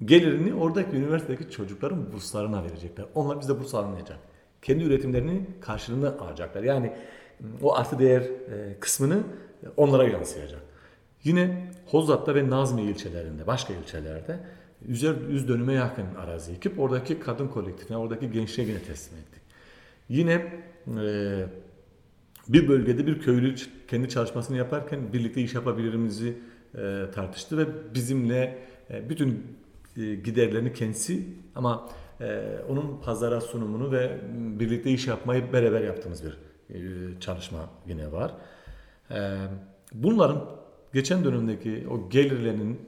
gelirini oradaki üniversitedeki çocukların burslarına verecekler. Onlar bize burs almayacak. Kendi üretimlerini karşılığında alacaklar. Yani o artı değer e, kısmını onlara yansıyacak. Yine Hozat'ta ve Nazmi ilçelerinde, başka ilçelerde yüzer yüz dönüme yakın arazi ekip oradaki kadın kolektifine, oradaki gençliğe yine teslim ettik. Yine e, bir bölgede bir köylü kendi çalışmasını yaparken birlikte iş yapabilirimizi e, tartıştı ve bizimle e, bütün e, giderlerini kendisi ama e, onun pazara sunumunu ve birlikte iş yapmayı beraber yaptığımız bir e, çalışma yine var. E, bunların geçen dönemdeki o gelirlerinin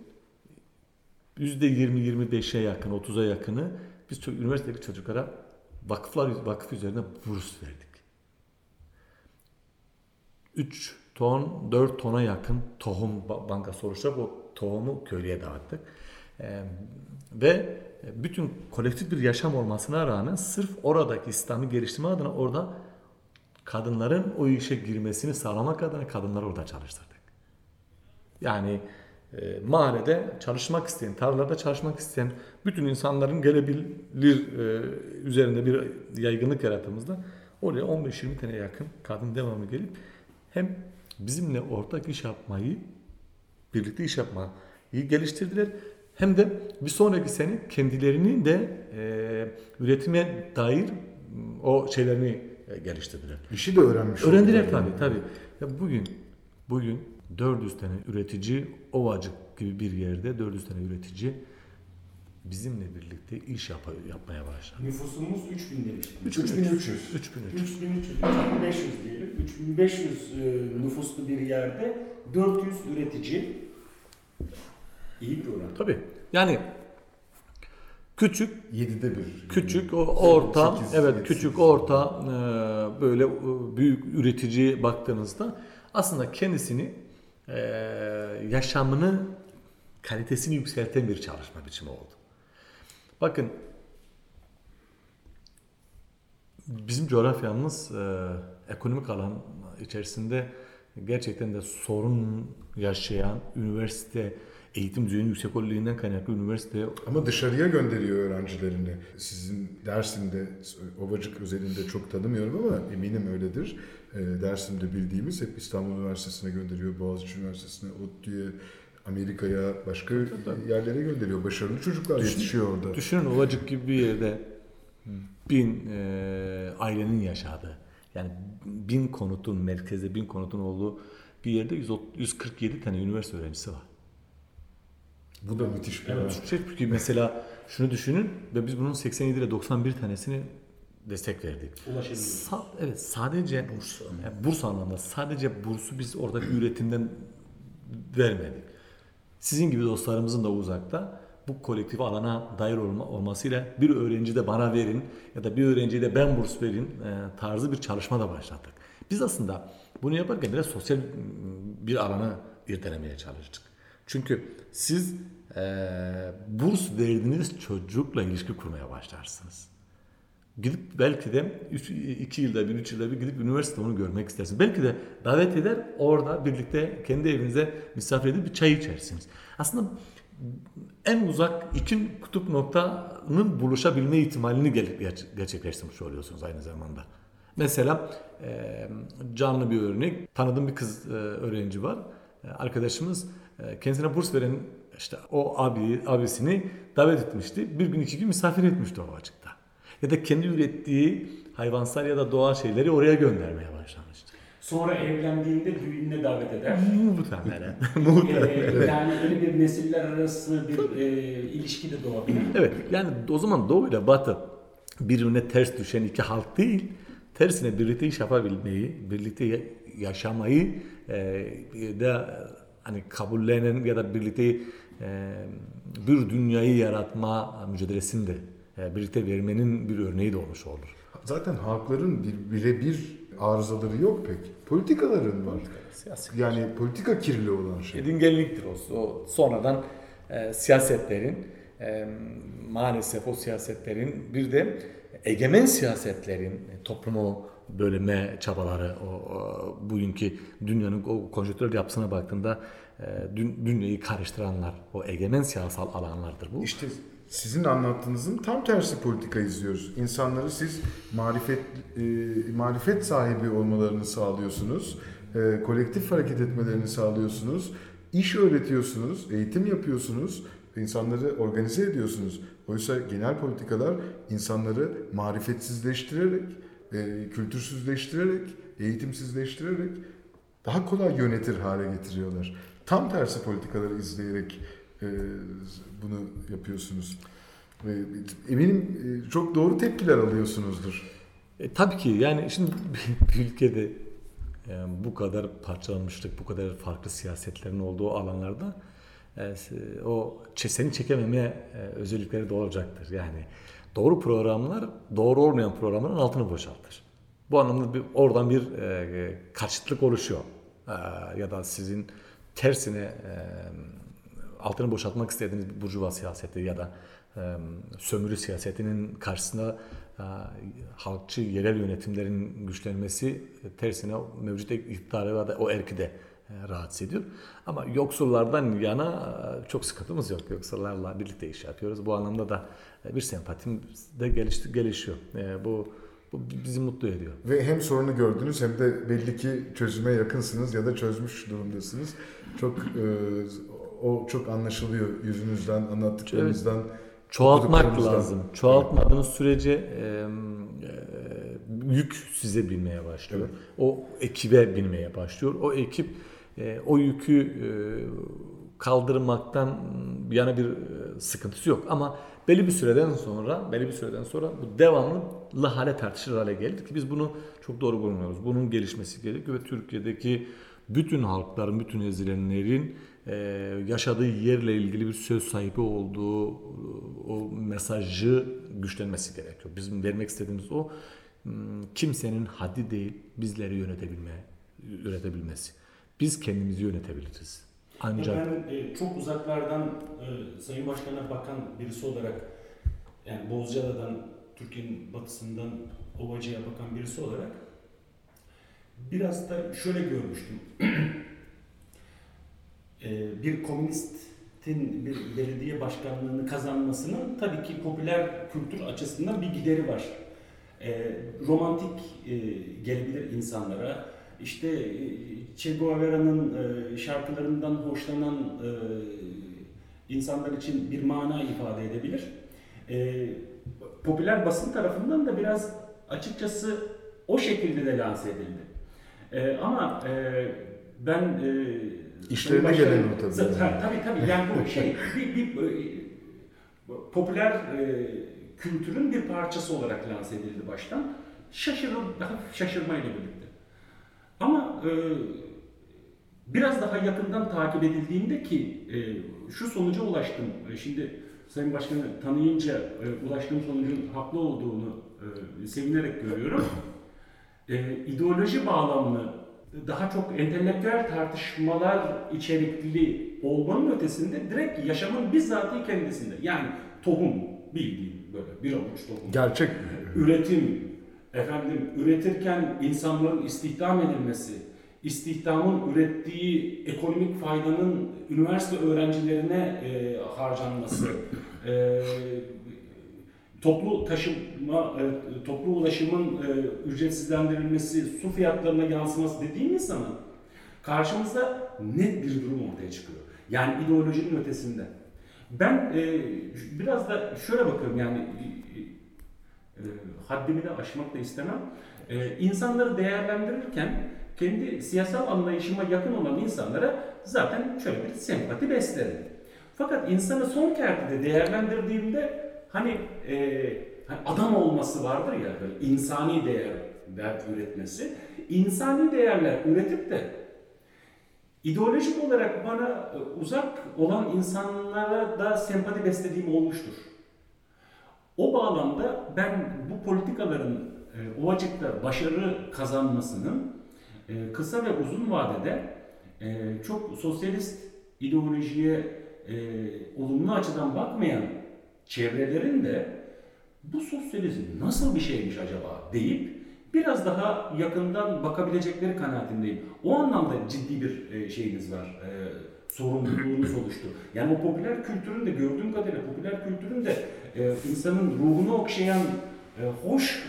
%20-25'e yakın, 30'a yakını biz ço- üniversitedeki çocuklara vakıflar vakıf üzerine burs verdik. 3 ton, 4 tona yakın tohum ba- bankası oluşturup o tohumu köylüye dağıttık. Ee, ve bütün kolektif bir yaşam olmasına rağmen sırf oradaki İslam'ı geliştirme adına orada kadınların o işe girmesini sağlamak adına kadınları orada çalıştırdık. Yani e, mahallede çalışmak isteyen, tarlalarda çalışmak isteyen bütün insanların gelebilir e, üzerinde bir yaygınlık yarattığımızda oraya 15-20 tane yakın kadın devamlı gelip hem bizimle ortak iş yapmayı, birlikte iş yapmayı geliştirdiler. Hem de bir sonraki sene kendilerini de e, üretime dair o şeylerini e, geliştirdiler. İşi de öğrenmiş Öğrendiler tabii tabii. Ya bugün bugün 400 tane üretici Ovacık gibi bir yerde 400 tane üretici bizimle birlikte iş yap yapmaya başladı. Nüfusumuz 3000 demiştim. 3300. 3300. 3300, 3500 diyelim. 3500 e, nüfuslu bir yerde 400 üretici. İyi bir oran. Tabii. Yani küçük Yedide bir. Küçük, o orta, Sekiz, evet yedi, küçük, sekiz. orta e, böyle e, büyük üretici baktığınızda aslında kendisini e, yaşamını kalitesini yükselten bir çalışma biçimi oldu. Bakın bizim coğrafyamız e, ekonomik alan içerisinde gerçekten de sorun yaşayan üniversite eğitim düzeyinin yüksek olduğundan kaynaklı üniversite Ama dışarıya gönderiyor öğrencilerini. Sizin Dersim'de, Ovacık özelinde çok tanımıyorum ama eminim öyledir. E, Dersim'de bildiğimiz hep İstanbul Üniversitesi'ne gönderiyor, Boğaziçi Üniversitesi'ne, ODTÜ'ye, Amerika'ya, başka yerlere gönderiyor. Başarılı çocuklar yetişiyor orada. Düşünün Ovacık gibi bir yerde bin e, ailenin yaşadığı yani bin konutun merkezde bin konutun olduğu bir yerde 100 147 tane üniversite öğrencisi var. Bu da müthiş bir Evet. Çünkü mesela şunu düşünün ve biz bunun 87 ile 91 tanesini destek verdik. Sa- evet sadece burs, yani burs anlamında sadece bursu biz oradaki üretimden vermedik. Sizin gibi dostlarımızın da uzakta bu kolektif alana dair olma, olmasıyla bir öğrenci de bana verin ya da bir öğrenciye de ben burs verin e, tarzı bir çalışma da başlattık. Biz aslında bunu yaparken biraz sosyal bir alana irdelemeye çalıştık. Çünkü siz e, burs verdiğiniz çocukla ilişki kurmaya başlarsınız. Gidip belki de 2 yılda bir, 3 yılda bir gidip üniversite onu görmek istersiniz. Belki de davet eder orada birlikte kendi evinize misafir edip bir çay içersiniz. Aslında en uzak iki kutup noktanın buluşabilme ihtimalini gerçekleştirmiş oluyorsunuz aynı zamanda. Mesela canlı bir örnek. Tanıdığım bir kız öğrenci var. Arkadaşımız kendisine burs veren işte o abi abisini davet etmişti. Bir gün iki gün misafir etmişti o açıkta. Ya da kendi ürettiği hayvansal ya da doğal şeyleri oraya göndermeye başlamıştı. Sonra evlendiğinde düğününe davet eder. Muhtemelen. Muhtemelen. Ee, yani yeni bir nesiller arası bir e, ilişki de doğabilir. Evet yani o zaman Doğu ile Batı birbirine ters düşen iki halk değil, tersine birlikte iş yapabilmeyi, birlikte ya- yaşamayı e, da hani kabullenen ya da birlikte e, bir dünyayı yaratma mücadelesinde birlikte vermenin bir örneği de olmuş olur. Zaten halkların bir, birebir arızaları yok pek. Politikaların var. Siyasi. Yani politika kirli olan şey. Edingenliktir o. o sonradan e, siyasetlerin e, maalesef o siyasetlerin bir de egemen siyasetlerin e, toplumu bölme çabaları o, o bugünkü dünyanın o konjonktürel yapısına baktığında e, dün, dünyayı karıştıranlar o egemen siyasal alanlardır bu. İşte sizin anlattığınızın tam tersi politika izliyoruz. İnsanları siz marifet e, marifet sahibi olmalarını sağlıyorsunuz. E, kolektif hareket etmelerini sağlıyorsunuz. İş öğretiyorsunuz, eğitim yapıyorsunuz. insanları organize ediyorsunuz. Oysa genel politikalar insanları marifetsizleştirerek, e, kültürsüzleştirerek, eğitimsizleştirerek daha kolay yönetir hale getiriyorlar. Tam tersi politikaları izleyerek e, bunu yapıyorsunuz. Eminim e, çok doğru tepkiler alıyorsunuzdur. E, tabii ki yani şimdi bir ülkede e, bu kadar parçalanmışlık, bu kadar farklı siyasetlerin olduğu alanlarda e, o seni çekememe e, özellikleri de olacaktır. Yani doğru programlar doğru olmayan programların altını boşaltır. Bu anlamda bir, oradan bir e, karşıtlık oluşuyor. E, ya da sizin tersine e, altını boşaltmak istediğiniz burjuva siyaseti ya da e, sömürü siyasetinin karşısında e, halkçı yerel yönetimlerin güçlenmesi tersine mevcut iktidarı da o erki de e, rahatsız ediyor. Ama yoksullardan yana çok sıkıntımız yok. Yoksullarla birlikte iş yapıyoruz. Bu anlamda da bir sempatim de gelişti, gelişiyor. Bu, bu bizi mutlu ediyor. Ve hem sorunu gördünüz hem de belli ki çözüme yakınsınız ya da çözmüş durumdasınız. Çok o çok anlaşılıyor yüzünüzden, anlattıklarınızdan. Çoğaltmak okuduklarınızdan. lazım. Çoğaltmadığınız sürece e, e, yük size binmeye başlıyor. Evet. O ekibe binmeye başlıyor. O ekip e, o yükü e, kaldırmaktan yana bir e, sıkıntısı yok. Ama belli bir süreden sonra, belli bir süreden sonra bu devamlı hale tartışılır hale geldi ki biz bunu çok doğru bulmuyoruz. Bunun gelişmesi gerekiyor ve Türkiye'deki bütün halkların, bütün ezilenlerin e, yaşadığı yerle ilgili bir söz sahibi olduğu o mesajı güçlenmesi gerekiyor. Bizim vermek istediğimiz o hmm, kimsenin haddi değil bizleri yönetebilme, üretebilmesi. Biz kendimizi yönetebiliriz. Ancak Ben e, çok uzaklardan e, Sayın Başkan'a bakan birisi olarak yani Bozcaada'dan, Türkiye'nin batısından Ovacı'ya bakan birisi olarak biraz da şöyle görmüştüm. E, bir komünistin bir belediye başkanlığını kazanmasının tabii ki popüler kültür açısından bir gideri var. E, romantik e, gelebilir insanlara. İşte e, Che Guevara'nın şarkılarından hoşlanan insanlar için bir mana ifade edebilir. Popüler basın tarafından da biraz açıkçası o şekilde de lanse edildi. Ama e, ben İşlerine Sayın gelen o tabii. Tabii tabii, tabii. yani bu şey bir, bir e, popüler e, kültürün bir parçası olarak lanse edildi baştan. Şaşırır, hafif şaşırmayla birlikte. Ama e, biraz daha yakından takip edildiğinde ki e, şu sonuca ulaştım. E, Şimdi Sayın Başkan'ı tanıyınca e, ulaştığım sonucun haklı olduğunu e, sevinerek görüyorum. E, ideoloji bağlamlı daha çok entelektüel tartışmalar içerikli olmanın ötesinde direkt yaşamın bizzatı kendisinde. Yani tohum bildiğin böyle bir avuç tohum Gerçek. üretim, efendim üretirken insanların istihdam edilmesi, istihdamın ürettiği ekonomik faydanın üniversite öğrencilerine e, harcanması, e, toplu taşıma, e, toplu ulaşımın e, ücretsizlendirilmesi, su fiyatlarına yansıması dediğimiz zaman karşımızda net bir durum ortaya çıkıyor. Yani ideolojinin ötesinde. Ben e, biraz da şöyle bakıyorum yani haddimi de aşmak da istemem. İnsanları değerlendirirken kendi siyasal anlayışıma yakın olan insanlara zaten şöyle bir sempati beslerim. Fakat insanı son kertede değerlendirdiğimde hani, e, hani adam olması vardır ya böyle insani değerler üretmesi. İnsani değerler üretip de ideolojik olarak bana e, uzak olan insanlara da sempati beslediğim olmuştur. O bağlamda ben bu politikaların e, Ovacık'ta başarı kazanmasının e, kısa ve uzun vadede e, çok sosyalist ideolojiye e, olumlu açıdan bakmayan çevrelerin de bu sosyalizm nasıl bir şeymiş acaba deyip biraz daha yakından bakabilecekleri kanaatindeyim. O anlamda ciddi bir e, şeyiniz var, e, sorumluluğunuz oluştu. Yani o popüler kültürün de gördüğüm kadarıyla popüler kültürün de e, insanın ruhunu okşayan hoş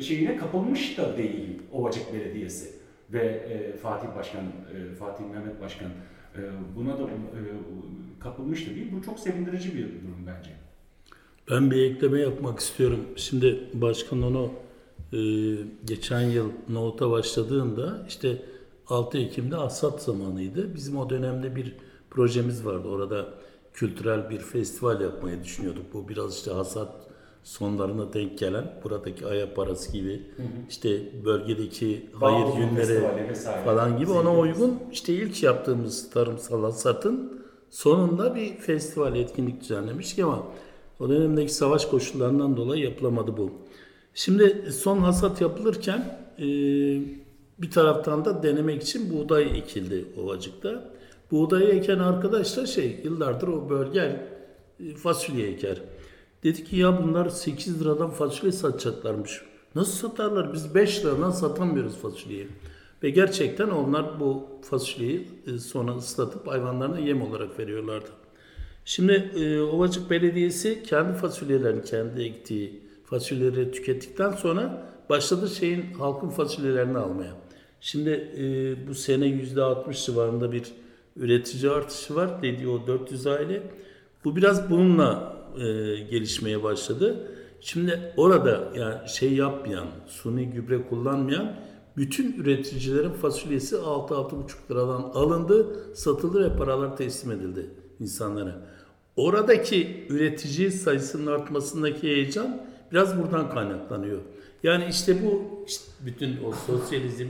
şeyine kapılmış da değil Ovacık Belediyesi ve Fatih Başkan, Fatih Mehmet Başkan buna da kapılmış da değil. Bu çok sevindirici bir durum bence. Ben bir ekleme yapmak istiyorum. Şimdi başkan onu e, geçen yıl Nohut'a başladığında işte 6 Ekim'de hasat zamanıydı. Bizim o dönemde bir projemiz vardı. Orada kültürel bir festival yapmayı düşünüyorduk. Bu biraz işte hasat sonlarına denk gelen buradaki aya parası gibi işte bölgedeki hayır Bağlı günleri falan gibi ona uygun işte ilk yaptığımız tarımsal hasatın sonunda bir festival etkinlik düzenlemiştik ama o dönemdeki savaş koşullarından dolayı yapılamadı bu. Şimdi son hasat yapılırken e, bir taraftan da denemek için buğday ekildi Ovacık'ta. Buğdayı eken arkadaş da şey yıllardır o bölge e, fasulye eker. Dedi ki ya bunlar 8 liradan fasulye satacaklarmış. Nasıl satarlar? Biz 5 liradan satamıyoruz fasulyeyi. Ve gerçekten onlar bu fasulyeyi e, sonra ıslatıp hayvanlarına yem olarak veriyorlardı. Şimdi e, Ovacık Belediyesi kendi fasulyelerini, kendi ektiği fasulyeleri tükettikten sonra başladı şeyin halkın fasulyelerini almaya. Şimdi e, bu sene %60 civarında bir üretici artışı var dediği o 400 aile. Bu biraz bununla e, gelişmeye başladı. Şimdi orada yani şey yapmayan, suni gübre kullanmayan bütün üreticilerin fasulyesi 6-6,5 liradan alındı, satıldı ve paralar teslim edildi insanlara. Oradaki üretici sayısının artmasındaki heyecan biraz buradan kaynaklanıyor. Yani işte bu işte bütün o sosyalizm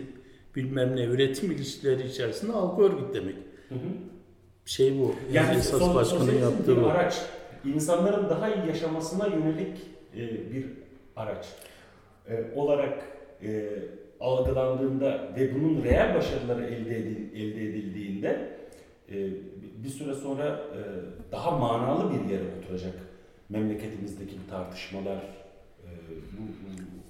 bilmem ne üretim ilişkileri içerisinde halkı örgütlemek. Şey bu. Yani esas son, başkanın yaptığı bu. araç. İnsanların daha iyi yaşamasına yönelik e, bir araç e, olarak e, algılandığında ve bunun reel başarıları elde, edil, elde edildiğinde e, bir süre sonra e, daha manalı bir yere oturacak memleketimizdeki bu tartışmalar. E, bu, bu-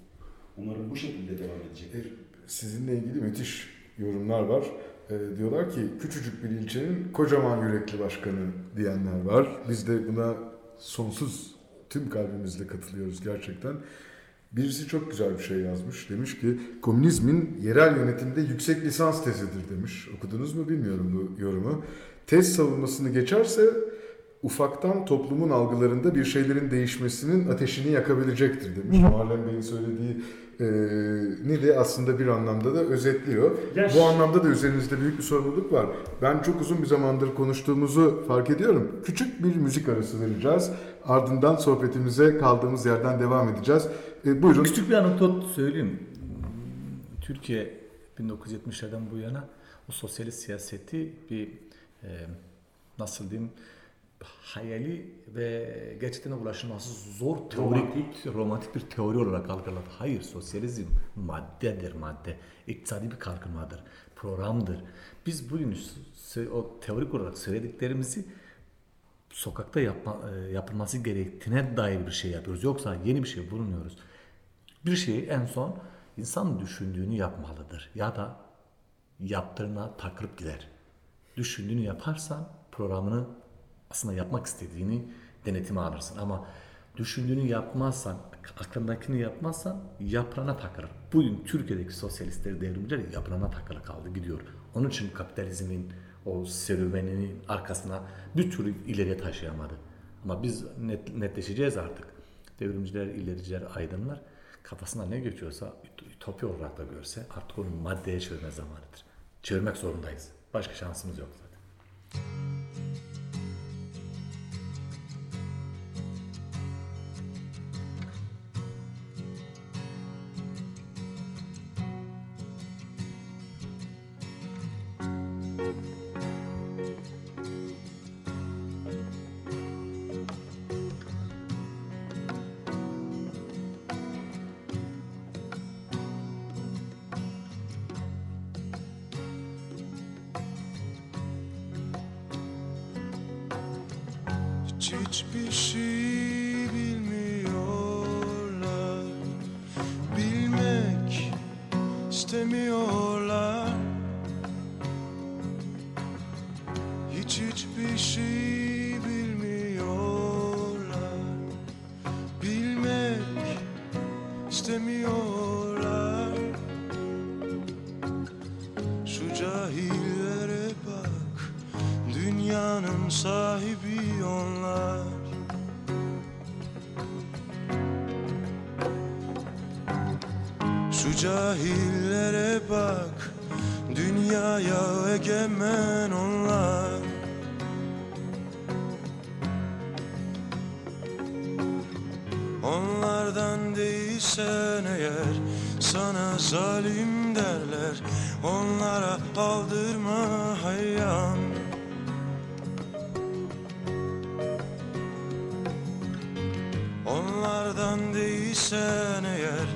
umarım bu şekilde devam edecek. E, Sizinle ilgili müthiş yorumlar var. E, diyorlar ki küçücük bir ilçenin kocaman yürekli başkanı diyenler var. Biz de buna sonsuz tüm kalbimizle katılıyoruz gerçekten. Birisi çok güzel bir şey yazmış. Demiş ki komünizmin yerel yönetimde yüksek lisans tezidir demiş. Okudunuz mu bilmiyorum bu yorumu. Tez savunmasını geçerse ufaktan toplumun algılarında bir şeylerin değişmesinin ateşini yakabilecektir demiş. Muharrem Bey'in söylediği ne de aslında bir anlamda da özetliyor. Ya Bu anlamda da üzerinizde büyük bir sorumluluk var. Ben çok uzun bir zamandır konuştuğumuzu fark ediyorum. Küçük bir müzik arası vereceğiz. Ardından sohbetimize kaldığımız yerden devam edeceğiz. E, buyurun. Küçük bir anekdot söyleyeyim. Türkiye 1970'lerden bu yana o sosyalist siyaseti bir e, nasıl diyeyim hayali ve gerçekten ulaşılması zor teorik, romantik. romantik bir teori olarak algıladı. Hayır, sosyalizm maddedir, madde. İktisadi bir kalkınmadır, programdır. Biz bugün o teorik olarak söylediklerimizi sokakta yapma, e, yapılması gerektiğine dair bir şey yapıyoruz. Yoksa yeni bir şey bulmuyoruz. Bir şeyi en son insan düşündüğünü yapmalıdır. Ya da yaptığına takılıp gider. Düşündüğünü yaparsan programını aslında yapmak istediğini denetime alırsın. Ama düşündüğünü yapmazsan, aklındakini yapmazsan yaprana takılır. Bugün Türkiye'deki sosyalistler, devrimciler yaprana takılı kaldı, gidiyor. Onun için kapitalizmin o serüveninin arkasına bir türlü ileriye taşıyamadı. Ama biz net, netleşeceğiz artık. Devrimciler, ilericiler, aydınlar kafasına ne geçiyorsa ütopya olarak da görse artık onu maddeye çevirme zamanıdır. Çevirmek zorundayız. Başka şansımız yok zaten. Zalim derler. Onlara aldırma hayyam Onlardan değilsen eğer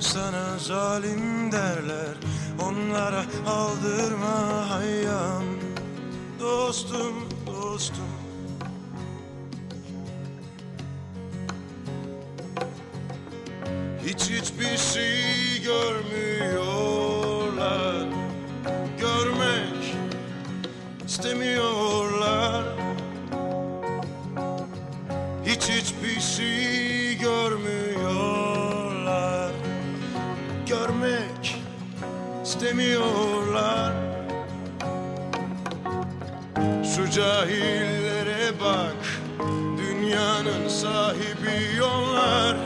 Sana zalim derler. Onlara aldırma hayyam Dostum, dostum. Hiç hiçbir şey görmüyorlar. Görmek istemiyorlar. Hiç hiçbir şey görmüyorlar. Görmek istemiyorlar. Şu cahillere bak. Dünyanın sahibi onlar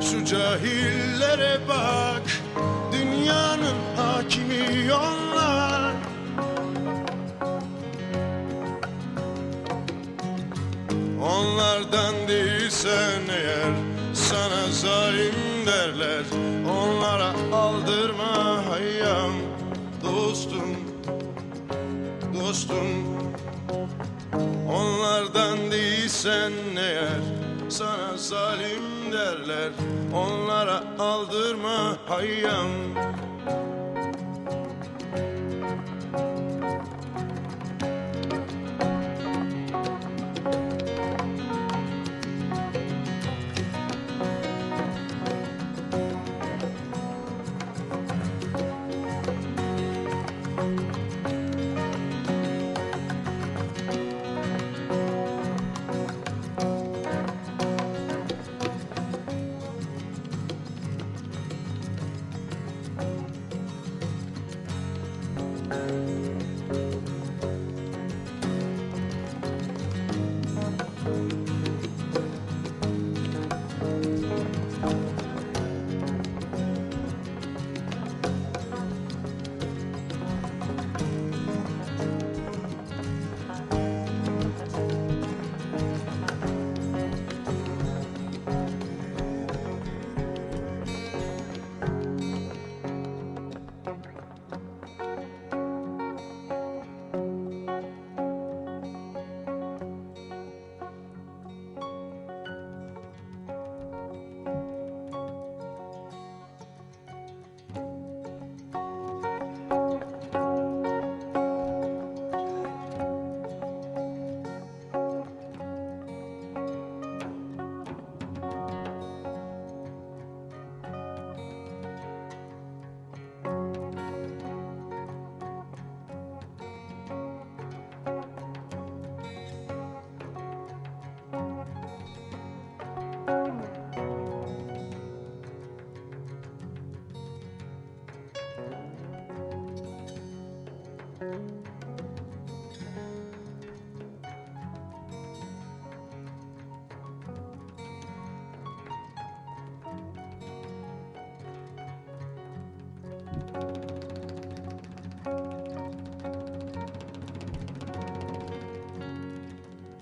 Şu cahillere bak Dünyanın hakimi onlar. Onlardan değilsen eğer Sana zalim derler. Onlara aldırma hayyam Dostum Dostum. Onlardan değilsen eğer Sana zalim derler. Onlara aldırma hayyam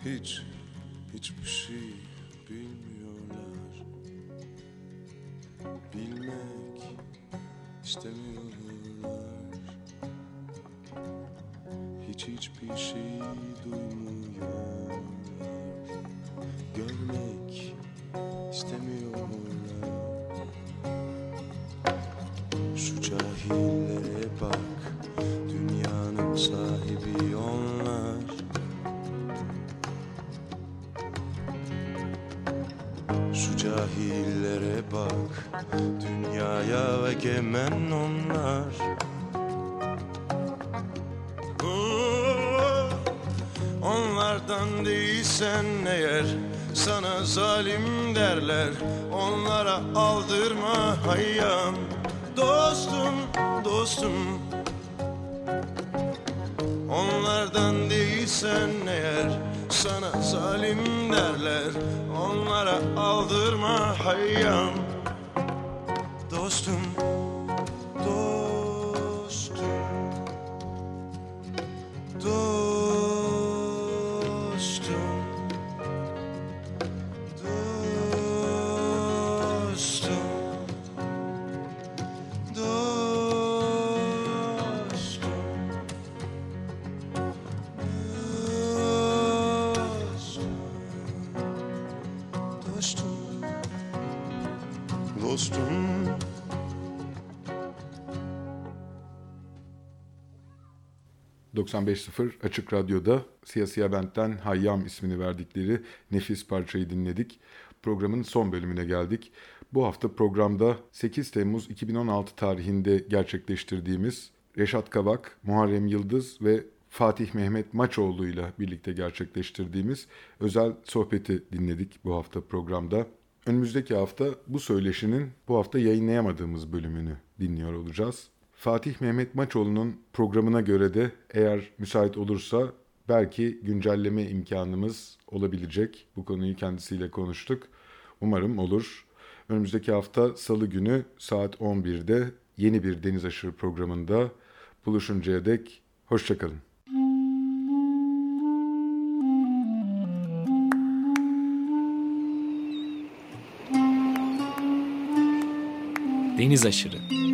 Hiç, hiçbir şey bilmiyorlar. Bilmek istemiyorlar. Hiç hiçbir şey Sana ...95.0 Açık Radyo'da Siyasiye Bent'ten Hayyam ismini verdikleri nefis parçayı dinledik. Programın son bölümüne geldik. Bu hafta programda 8 Temmuz 2016 tarihinde gerçekleştirdiğimiz Reşat Kavak, Muharrem Yıldız ve Fatih Mehmet Maçoğlu ile birlikte gerçekleştirdiğimiz özel sohbeti dinledik bu hafta programda. Önümüzdeki hafta bu söyleşinin bu hafta yayınlayamadığımız bölümünü dinliyor olacağız. Fatih Mehmet Maçoğlu'nun programına göre de eğer müsait olursa belki güncelleme imkanımız olabilecek. Bu konuyu kendisiyle konuştuk. Umarım olur. Önümüzdeki hafta salı günü saat 11'de yeni bir Deniz Aşırı programında buluşuncaya dek hoşçakalın. Deniz aşırı.